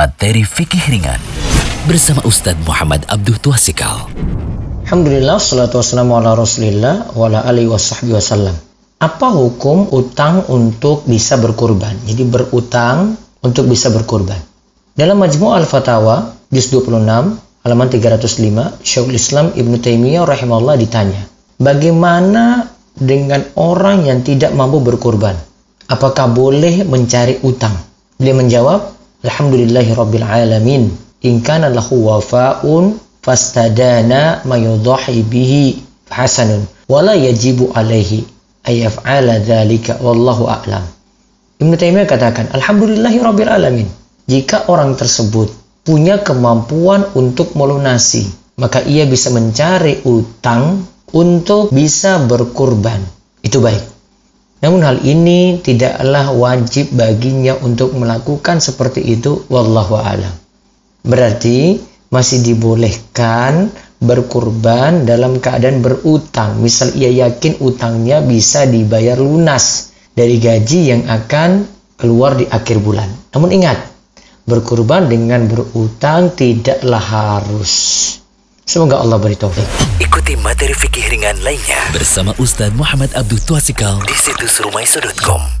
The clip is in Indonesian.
Materi Fikih Ringan Bersama Ustadz Muhammad Abduh Tuasikal Alhamdulillah, salatu wassalamu ala rasulillah wa ala alihi wasahbihi wasallam. Apa hukum utang untuk bisa berkurban? Jadi berutang untuk bisa berkurban. Dalam Majmu' al-Fatawa, juz 26, halaman 305, Syekhul Islam Ibnu Taimiyah rahimahullah ditanya, bagaimana dengan orang yang tidak mampu berkurban? Apakah boleh mencari utang? Beliau menjawab, Alhamdulillahi Rabbil Alamin. In kana lahu wafa'un fastadana mayudahi bihi hasanun. Wala yajibu alaihi ayaf'ala dhalika wallahu a'lam. Ibn Taimiyah katakan, Alhamdulillahi Rabbil Alamin. Jika orang tersebut punya kemampuan untuk melunasi, maka ia bisa mencari utang untuk bisa berkurban. Itu baik. Namun hal ini tidaklah wajib baginya untuk melakukan seperti itu wallahu alam. Berarti masih dibolehkan berkurban dalam keadaan berutang. Misal ia yakin utangnya bisa dibayar lunas dari gaji yang akan keluar di akhir bulan. Namun ingat, berkurban dengan berutang tidaklah harus. Semoga Allah beri taufik. Ikuti materi fikih ringan lainnya bersama Ustadz Muhammad Abdul Tuasikal di situs rumaiso.com.